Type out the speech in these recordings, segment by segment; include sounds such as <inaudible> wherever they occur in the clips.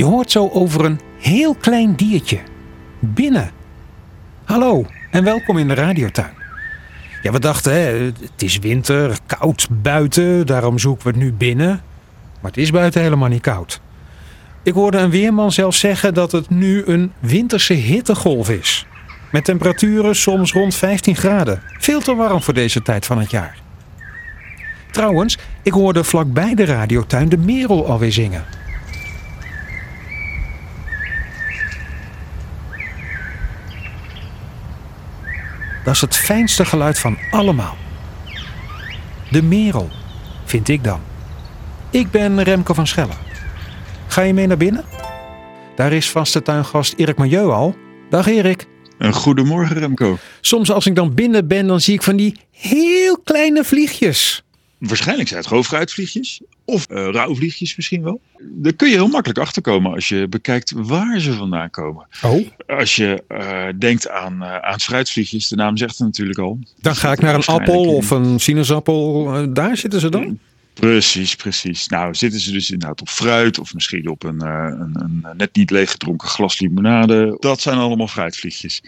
Je hoort zo over een heel klein diertje. Binnen. Hallo en welkom in de radiotuin. Ja, we dachten, hè, het is winter, koud buiten, daarom zoeken we het nu binnen. Maar het is buiten helemaal niet koud. Ik hoorde een weerman zelfs zeggen dat het nu een winterse hittegolf is. Met temperaturen soms rond 15 graden. Veel te warm voor deze tijd van het jaar. Trouwens, ik hoorde vlakbij de radiotuin de merel alweer zingen. Dat is het fijnste geluid van allemaal. De merel, vind ik dan. Ik ben Remco van Schellen. Ga je mee naar binnen? Daar is vaste tuingast Erik Milieu al. Dag Erik. Een goedemorgen Remco. Soms als ik dan binnen ben, dan zie ik van die heel kleine vliegjes. Waarschijnlijk zijn het gewoon fruitvliegjes. Of uh, rauwvliegjes misschien wel. Daar kun je heel makkelijk achterkomen als je bekijkt waar ze vandaan komen. Oh. Als je uh, denkt aan, uh, aan fruitvliegjes, de naam zegt het natuurlijk al. Dan ga ik naar een appel of een sinaasappel. daar zitten ze dan? Precies, precies. Nou zitten ze dus inderdaad op fruit of misschien op een, een, een net niet leeggedronken glas limonade. Dat zijn allemaal fruitvliegjes.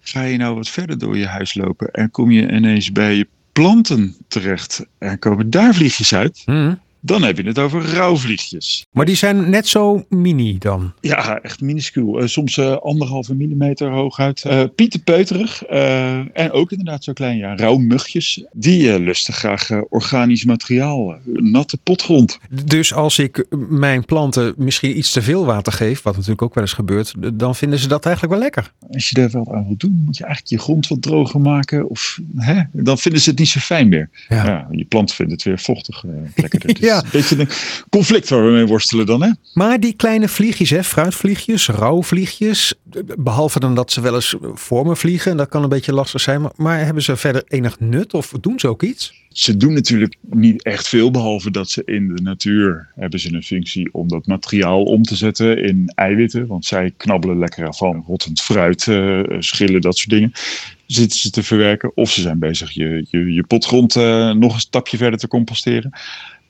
Ga je nou wat verder door je huis lopen en kom je ineens bij je planten terecht en komen daar vliegjes uit, Hmm. Dan heb je het over rauwvliegjes. Maar die zijn net zo mini dan. Ja, echt minuscuul. Uh, soms uh, anderhalve millimeter hooguit. Uh, pietenpeuterig. en ook inderdaad zo klein. Ja, rauwmugjes. Die lusten graag organisch materiaal. natte potgrond. Dus als ik mijn planten misschien iets te veel water geef, wat natuurlijk ook wel eens gebeurt, dan vinden ze dat eigenlijk wel lekker. Als je daar wat aan wilt doen, moet je eigenlijk je grond wat droger maken. Of, hè, dan vinden ze het niet zo fijn meer. Ja. Ja, je plant vindt het weer vochtig. lekkerder. <laughs> Ja. Een beetje een conflict waar we mee worstelen dan, hè? Maar die kleine vliegjes, hè, fruitvliegjes, rauwvliegjes, behalve dan dat ze wel eens voor me vliegen, dat kan een beetje lastig zijn, maar, maar hebben ze verder enig nut of doen ze ook iets? Ze doen natuurlijk niet echt veel, behalve dat ze in de natuur hebben ze een functie om dat materiaal om te zetten in eiwitten. Want zij knabbelen lekker van rottend fruit, uh, schillen, dat soort dingen. Zitten ze te verwerken. Of ze zijn bezig je, je, je potgrond uh, nog een stapje verder te composteren.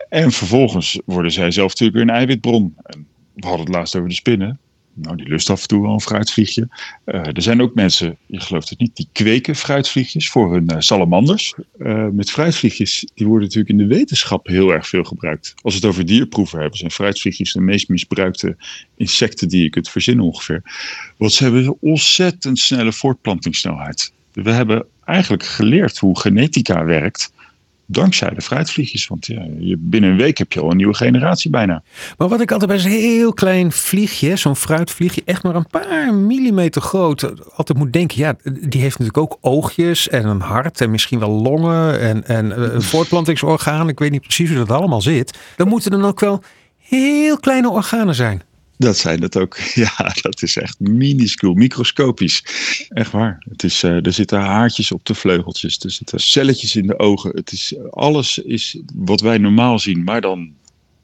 En vervolgens worden zij zelf natuurlijk weer een eiwitbron. En we hadden het laatst over de spinnen. Nou, die lust af en toe wel een fruitvliegje. Uh, er zijn ook mensen, je gelooft het niet, die kweken fruitvliegjes voor hun uh, salamanders. Uh, met fruitvliegjes, die worden natuurlijk in de wetenschap heel erg veel gebruikt. Als we het over dierproeven hebben, zijn fruitvliegjes de meest misbruikte insecten die je kunt verzinnen ongeveer. Want ze hebben een ontzettend snelle voortplantingssnelheid. We hebben eigenlijk geleerd hoe genetica werkt dankzij de fruitvliegjes. Want ja, je, binnen een week heb je al een nieuwe generatie bijna. Maar wat ik altijd bij zo'n heel klein vliegje, zo'n fruitvliegje, echt maar een paar millimeter groot, altijd moet denken, ja, die heeft natuurlijk ook oogjes en een hart en misschien wel longen en, en een <laughs> voortplantingsorgaan. Ik weet niet precies hoe dat allemaal zit. Dan moeten er dan ook wel heel kleine organen zijn. Dat zijn het ook. <laughs> Ja, dat is echt minuscuul, microscopisch. Echt waar. Het is, uh, er zitten haartjes op de vleugeltjes, er zitten celletjes in de ogen. Het is, alles is wat wij normaal zien, maar dan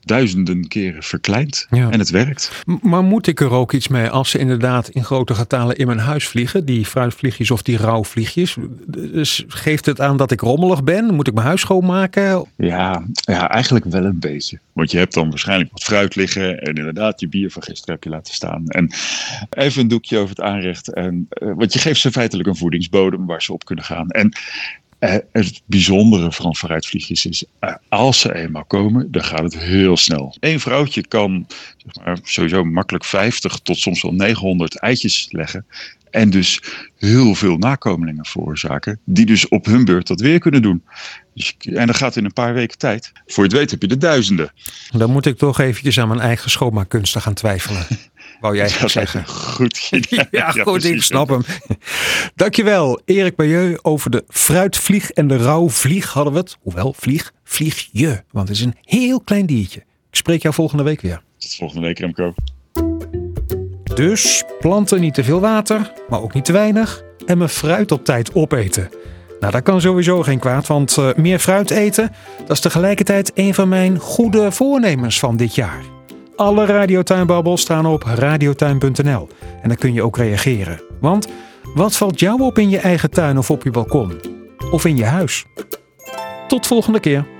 duizenden keren verkleind. Ja. En het werkt. Maar moet ik er ook iets mee als ze inderdaad in grote getalen in mijn huis vliegen? Die fruitvliegjes of die rauwvliegjes? Dus geeft het aan dat ik rommelig ben? Moet ik mijn huis schoonmaken? Ja, ja, eigenlijk wel een beetje. Want je hebt dan waarschijnlijk wat fruit liggen. En inderdaad, je bier van gisteren heb je laten staan. En even een doekje over het aanrecht. En, uh, want je geeft ze feitelijk een voedingsbodem waar ze op kunnen gaan. En het bijzondere van fruitvliegjes is, uh, als ze eenmaal komen, dan gaat het heel snel. Eén vrouwtje kan zeg maar, sowieso makkelijk 50 tot soms wel 900 eitjes leggen. En dus heel veel nakomelingen veroorzaken, die dus op hun beurt dat weer kunnen doen. Dus, en dat gaat in een paar weken tijd. Voor je het weet heb je de duizenden. Dan moet ik toch eventjes aan mijn eigen schoonmaakkunsten gaan twijfelen. <laughs> Wou jij dat zeggen? Goed <laughs> idee. Ja, goed, ik snap hem. <laughs> Dankjewel, Erik Bayeux. Over de fruitvlieg en de rauwvlieg hadden we het. Hoewel, vlieg, vlieg je. Want het is een heel klein diertje. Ik spreek jou volgende week weer. Tot volgende week, Remco. Dus planten niet te veel water, maar ook niet te weinig. En mijn fruit op tijd opeten. Nou, dat kan sowieso geen kwaad, want uh, meer fruit eten, dat is tegelijkertijd een van mijn goede voornemens van dit jaar. Alle radiotuinbabbels staan op radiotuin.nl en dan kun je ook reageren. Want wat valt jou op in je eigen tuin of op je balkon? Of in je huis? Tot volgende keer.